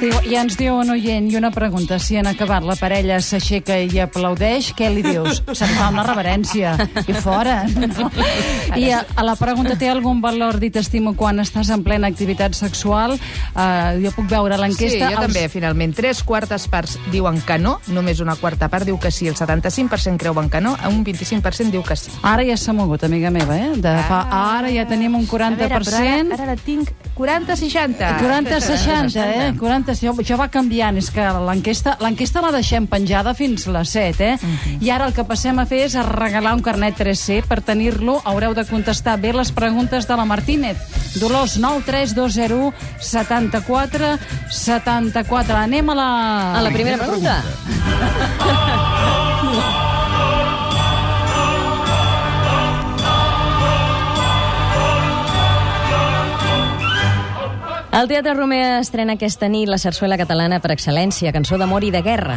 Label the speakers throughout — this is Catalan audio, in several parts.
Speaker 1: diu, I ens diu un oient i una pregunta. Si en acabat la parella s'aixeca i aplaudeix, què li dius? Se'n fa una reverència. I fora. No? I a, a la pregunta, té algun valor dir t'estimo quan estàs en plena activitat sexual? Uh, jo puc veure
Speaker 2: Sí,
Speaker 1: l'enquesta.
Speaker 2: jo també, finalment. Tres quartes parts diuen que no, només una quarta part diu que sí, el 75% creuen que no, un 25% diu que sí.
Speaker 1: Ara ja s'ha mogut, amiga meva, eh? De fa, ara ja tenim un 40%.
Speaker 2: A veure, ara, ara la tinc 40-60.
Speaker 1: 40-60, eh? 40, això, això va canviant. És que l'enquesta l'enquesta la deixem penjada fins les 7, eh? I ara el que passem a fer és a regalar un carnet 3C. Per tenir-lo haureu de contestar bé les preguntes de la Martínez. Dolors 9320 74 74. Anem a la...
Speaker 3: A la primera pregunta. El Teatre Romea estrena aquesta nit la sarsuela catalana per excel·lència, cançó d'amor i de guerra.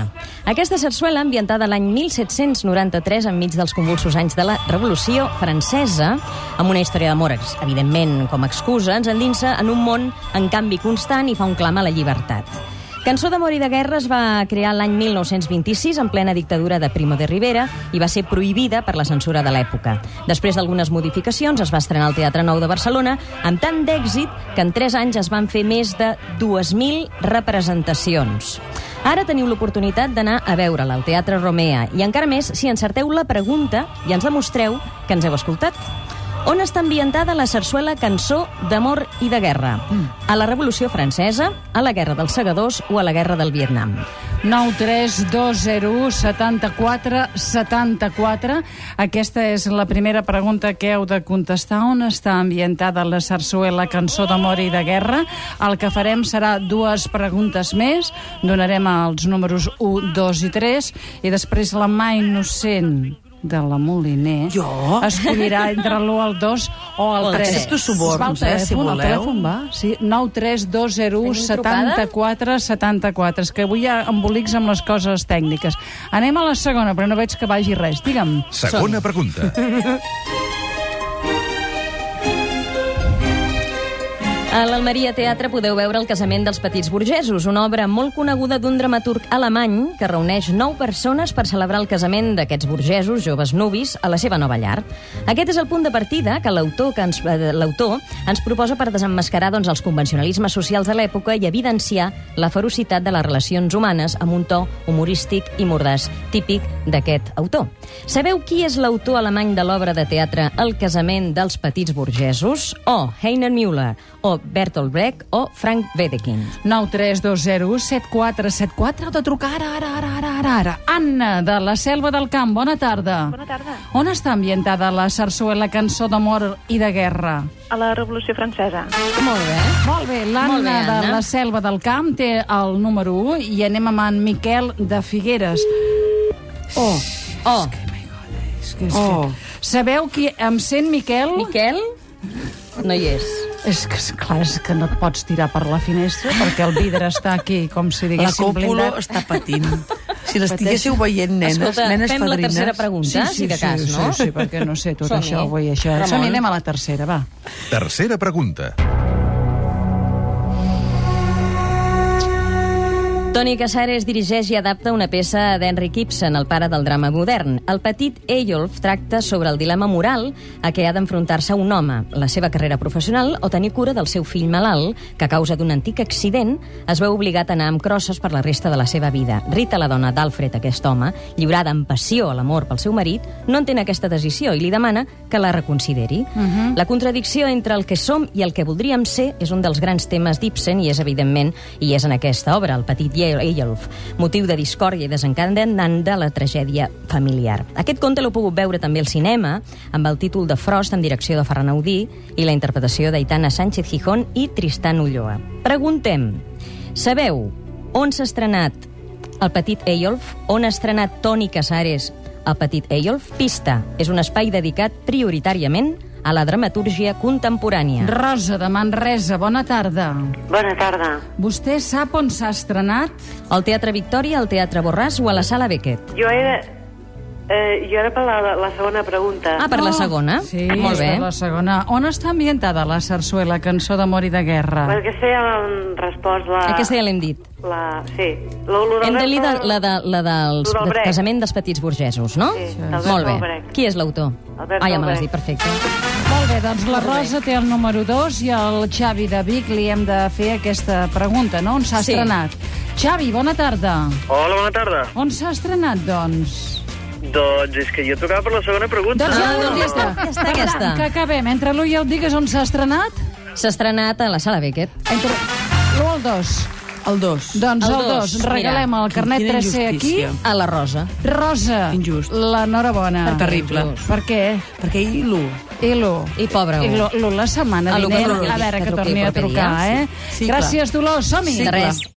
Speaker 3: Aquesta sarsuela, ambientada l'any 1793, enmig dels convulsos anys de la Revolució Francesa, amb una història d'amor, evidentment, com a excusa, ens endinsa en un món en canvi constant i fa un clam a la llibertat. Cançó d'amor i de guerra es va crear l'any 1926 en plena dictadura de Primo de Rivera i va ser prohibida per la censura de l'època. Després d'algunes modificacions es va estrenar al Teatre Nou de Barcelona amb tant d'èxit que en 3 anys es van fer més de 2.000 representacions. Ara teniu l'oportunitat d'anar a veure-la al Teatre Romea i encara més si encerteu la pregunta i ens demostreu que ens heu escoltat. On està ambientada la sarsuela Cançó d'amor i de guerra? A la Revolució Francesa, a la Guerra dels Segadors o a la Guerra del Vietnam?
Speaker 1: 93201 74 74. Aquesta és la primera pregunta que heu de contestar. On està ambientada la sarsuela Cançó d'amor i de guerra? El que farem serà dues preguntes més. Donarem els números 1, 2 i 3 i després la mà innocent de la Moliner
Speaker 4: Jo?
Speaker 1: escollirà entre l'1 al 2 o al
Speaker 3: O el
Speaker 1: 3.
Speaker 4: Accepto suborns,
Speaker 1: al
Speaker 4: eh, si voleu.
Speaker 1: telèfon va? Sí, 93201
Speaker 3: Tenim trucada?
Speaker 1: 74 74. És que avui hi ha embolics amb les coses tècniques. Anem a la segona, però no veig que vagi res. Digue'm.
Speaker 5: Segona pregunta.
Speaker 3: A l'Almeria Teatre podeu veure El casament dels petits burgesos, una obra molt coneguda d'un dramaturg alemany que reuneix nou persones per celebrar el casament d'aquests burgesos, joves nuvis, a la seva nova llar. Aquest és el punt de partida que l'autor que ens, eh, l'autor ens proposa per desemmascarar doncs, els convencionalismes socials de l'època i evidenciar la ferocitat de les relacions humanes amb un to humorístic i mordàs, típic d'aquest autor. Sabeu qui és l'autor alemany de l'obra de teatre El casament dels petits burgesos? O Heiner Müller, o Bertolt Brecht, o Frank Wedekind.
Speaker 1: 93201 7474. Heu de trucar ara, ara, ara, ara, ara, ara. Anna, de la Selva del Camp. Bona tarda.
Speaker 6: Bona tarda.
Speaker 1: On està ambientada la sarsuela Cançó d'amor i de guerra?
Speaker 6: A la Revolució Francesa.
Speaker 3: Molt bé.
Speaker 1: Molt bé, l'Anna de
Speaker 3: Anna.
Speaker 1: la Selva del Camp té el número 1 i anem amb en Miquel de Figueres. Oh,
Speaker 3: Oh,
Speaker 4: Oh.
Speaker 1: que... Sabeu qui em sent, Miquel?
Speaker 3: Miquel? No hi és.
Speaker 1: És que, clar, és que no et pots tirar per la finestra perquè el vidre està aquí, com si
Speaker 4: La
Speaker 1: diguéssim
Speaker 4: còpula
Speaker 1: blindat.
Speaker 4: està patint. Si l'estiguéssiu veient, nenes,
Speaker 3: Escolta,
Speaker 4: nenes
Speaker 3: fem la
Speaker 4: fadrines...
Speaker 3: tercera pregunta, si de cas,
Speaker 1: sí,
Speaker 3: no?
Speaker 1: Sí, sí, perquè no sé tot
Speaker 3: Som-hi.
Speaker 1: això avui, això.
Speaker 3: Ramon.
Speaker 1: Som anem a la tercera, va.
Speaker 5: Tercera pregunta.
Speaker 3: Toni Casares dirigeix i adapta una peça d'Henrik Ibsen, el pare del drama modern. El petit Eyolf tracta sobre el dilema moral a què ha d'enfrontar-se un home, la seva carrera professional o tenir cura del seu fill malalt, que a causa d'un antic accident es veu obligat a anar amb crosses per la resta de la seva vida. Rita, la dona d'Alfred, aquest home, lliurada amb passió a l'amor pel seu marit, no entén aquesta decisió i li demana que la reconsideri. La contradicció entre el que som i el que voldríem ser és un dels grans temes d'Ibsen i és, evidentment, i és en aquesta obra, el petit Eyolf, motiu de discòrdia i desencadenant de la tragèdia familiar. Aquest conte l'heu pogut veure també al cinema, amb el títol de Frost en direcció de Ferran Audí i la interpretació d'Aitana Sánchez Gijón i Tristan Ulloa. Preguntem, sabeu on s'ha estrenat el petit Eyolf? On ha estrenat Toni Casares el petit Eyolf? Pista, és un espai dedicat prioritàriament a la dramatúrgia contemporània.
Speaker 1: Rosa, de Manresa, bona tarda.
Speaker 7: Bona tarda.
Speaker 1: Vostè sap on s'ha estrenat?
Speaker 3: Al Teatre Victòria, al Teatre Borràs o a la Sala Beckett?
Speaker 7: Jo he,
Speaker 6: Eh, jo era per la, la segona pregunta.
Speaker 3: Ah, per la segona?
Speaker 1: Sí,
Speaker 3: Molt bé.
Speaker 1: per la segona. On està ambientada la sarsuela, cançó d'amor i de guerra?
Speaker 6: Perquè sé han respost la...
Speaker 3: Aquesta ja l'hem dit.
Speaker 6: La, sí. Lo, lo
Speaker 3: Hem de dir la, de, la
Speaker 6: del
Speaker 3: casament dels petits burgesos, no?
Speaker 6: Sí, Alberto
Speaker 3: Molt bé. Qui és l'autor? Ah, ja me l'has dit, perfecte.
Speaker 1: Molt bé, doncs la Rosa té el número 2 i el Xavi de Vic li hem de fer aquesta pregunta, no? On s'ha
Speaker 3: Sí.
Speaker 1: estrenat? Xavi, bona tarda.
Speaker 7: Hola, bona tarda.
Speaker 1: On s'ha estrenat, doncs?
Speaker 7: Doncs és que jo tocava per la segona pregunta.
Speaker 1: Doncs ja
Speaker 3: Ah, doncs
Speaker 1: contesta.
Speaker 3: ja està,
Speaker 1: Per
Speaker 3: aquesta.
Speaker 1: tant, que acabem. Entre l'1 i el digues on s'ha estrenat?
Speaker 3: S'ha estrenat a la Sala Beckett.
Speaker 1: Entre l'1 o el 2?
Speaker 4: El 2.
Speaker 1: Doncs
Speaker 3: El
Speaker 1: el
Speaker 3: dos,
Speaker 1: 2. Regalem
Speaker 3: mira.
Speaker 1: el carnet
Speaker 4: Quina
Speaker 1: 3C aquí.
Speaker 3: A la Rosa.
Speaker 1: Rosa,
Speaker 4: Injust.
Speaker 1: l'enhorabona.
Speaker 4: Terrible.
Speaker 1: Per què?
Speaker 4: Perquè ell l'1.
Speaker 1: I l'1.
Speaker 3: I pobre
Speaker 1: I
Speaker 3: u.
Speaker 1: l'1 la setmana
Speaker 3: A
Speaker 1: vinent,
Speaker 3: truqui,
Speaker 1: a veure
Speaker 3: que
Speaker 1: que torni a trucar, eh?
Speaker 4: sí. Sí.
Speaker 1: Gràcies, Dolors. Som-hi.
Speaker 3: De res.